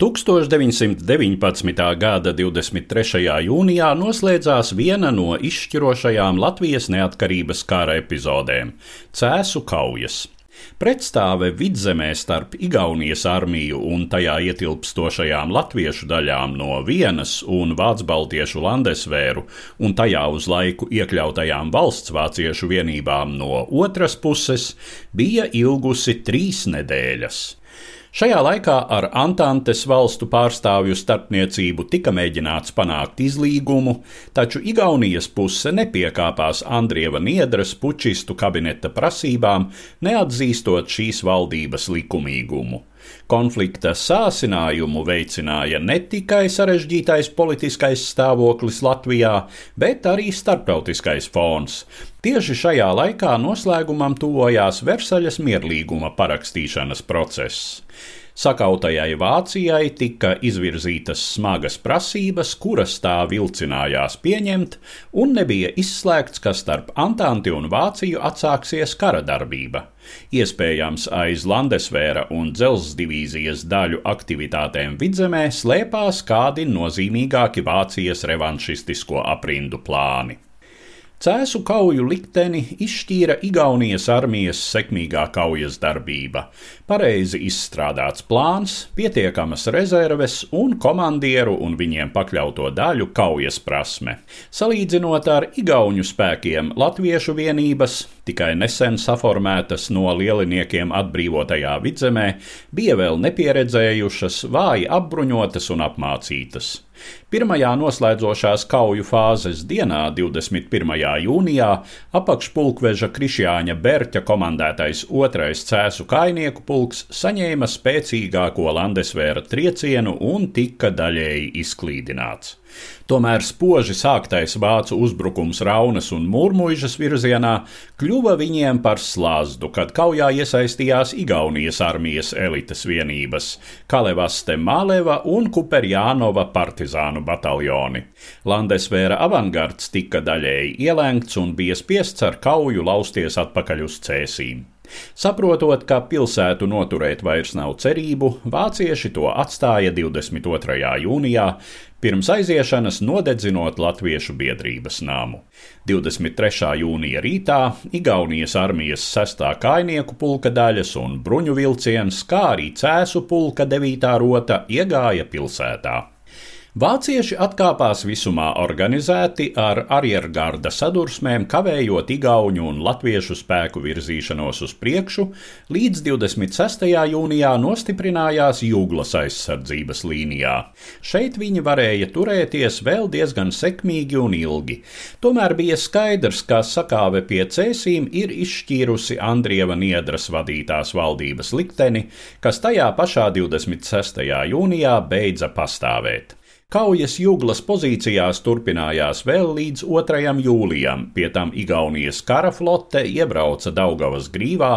1919. gada 23. jūnijā noslēdzās viena no izšķirošajām Latvijas neatkarības kara epizodēm - Cēsu kaujas. Pretstāve vidzemē starp Igaunijas armiju un tajā ietilpstošajām latviešu daļām no vienas un vācu-baltiešu landesvēru un tajā uz laiku iekļautajām valsts vāciešu vienībām no otras puses bija ilgusi trīs nedēļas. Šajā laikā ar Antantes valstu pārstāvju starpniecību tika mēģināts panākt izlīgumu, taču Igaunijas puse nepiekāpās Andrieva Niedras pučistu kabineta prasībām, neatzīstot šīs valdības likumīgumu. Konflikta sāsinājumu veicināja ne tikai sarežģītais politiskais stāvoklis Latvijā, bet arī starptautiskais fons. Tieši šajā laikā noslēgumam tuvojās Versaļas mierlīguma parakstīšanas process. Sakautajai Vācijai tika izvirzītas smagas prasības, kuras tā vilcinājās pieņemt, un nebija izslēgts, ka starp Antanti un Vāciju atsāksies kara darbība. Iespējams, aiz Landesvēra un dzelzs divīzijas daļu aktivitātēm vidzemē slēpās kādi nozīmīgāki Vācijas revanšistisko aprindu plāni. Cēsu kauju likteni izšķīra Igaunijas armijas sekmīgā kaujas darbība, pareizi izstrādāts plāns, pietiekamas rezerves un komandieru un viņiem pakļauto daļu kaujas prasme. Salīdzinot ar Igauņu spēkiem, latviešu vienības, tikai nesen saformētas no lieliniekiem atbrīvotajā vidzemē, bija vēl nepieredzējušas, vāji apbruņotas un apmācītas. Pirmajā noslēdzošās kauju fāzes dienā, 21. Jūnijā, apakšpulkveža Krišjāņa Berķa komandētais otrais cēsu kainieku pulks saņēma spēcīgāko Landesvēra triecienu un tika daļēji izklīdināts. Tomēr spoži sāktais vācu uzbrukums Raunas un Mūrmuižas virzienā kļuva viņiem par slazdu, kad kaujā iesaistījās Igaunijas armijas elites vienības - Kalevaste Māleva un Kuperjānova partizānu bataljoni. Landesvēra avangards tika daļēji ielēgts un bija spiests ar kauju lausties atpakaļ uz cēsīm. Saprotot, ka pilsētu noturēt vairs nav cerību, vācieši to atstāja 22. jūnijā, pirms aiziešanas nodedzinot Latviešu biedrības namu. 23. jūnija rītā Igaunijas armijas 6. kainieku pulka daļas un bruņu vilciens, kā arī cēsu pulka 9. rota iegāja pilsētā. Vācieši atkāpās visumā organizēti ar arjergarda sadursmēm, kavējot igauņu un latviešu spēku virzīšanos uz priekšu, līdz 26. jūnijā nostiprinājās Jūglas aizsardzības līnijā. Šeit viņi varēja turēties vēl diezgan sekmīgi un ilgi. Tomēr bija skaidrs, ka sakāve pie cēsīm ir izšķīrusi Andrieva Niedras vadītās valdības likteni, kas tajā pašā 26. jūnijā beidza pastāvēt. Kaujas jūglas pozīcijās turpinājās vēl līdz 2. jūlijam, pie tam Igaunijas kara flote iebrauca Daugavas grīvā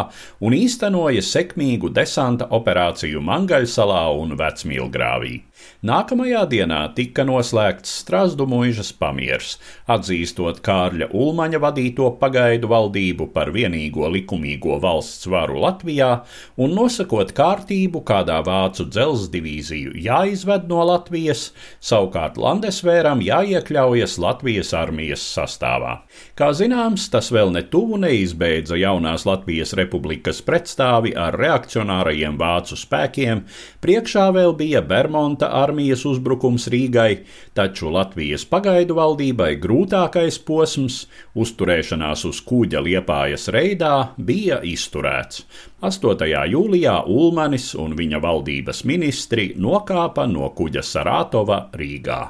un īstenoja sekmīgu desanta operāciju Mangaļsalā un Vecmīlgrāvī. Nākamajā dienā tika noslēgts Strasdu mūžas pamiers, atzīstot Kārļa Ulmaņa vadīto pagaidu valdību par vienīgo likumīgo valsts varu Latvijā un nosakot kārtību, kādā vācu dzelzs divīziju jāizved no Latvijas, savukārt Landesvēram jāiekļaujas Latvijas armijas sastāvā. Kā zināms, tas vēl netuvu neizbeidza jaunās Latvijas republikas pretstāvi ar reakcionārajiem vācu spēkiem, priekšā vēl bija Bermonta armijas uzbrukums Rīgai, taču Latvijas pagaidu valdībai grūtākais posms, uzturēšanās uz kuģa liepājas reidā, bija izturēts. 8. jūlijā Ulmanis un viņa valdības ministri nokāpa no kuģa Sarātova Rīgā.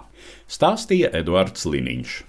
Stāstīja Eduards Liniņš.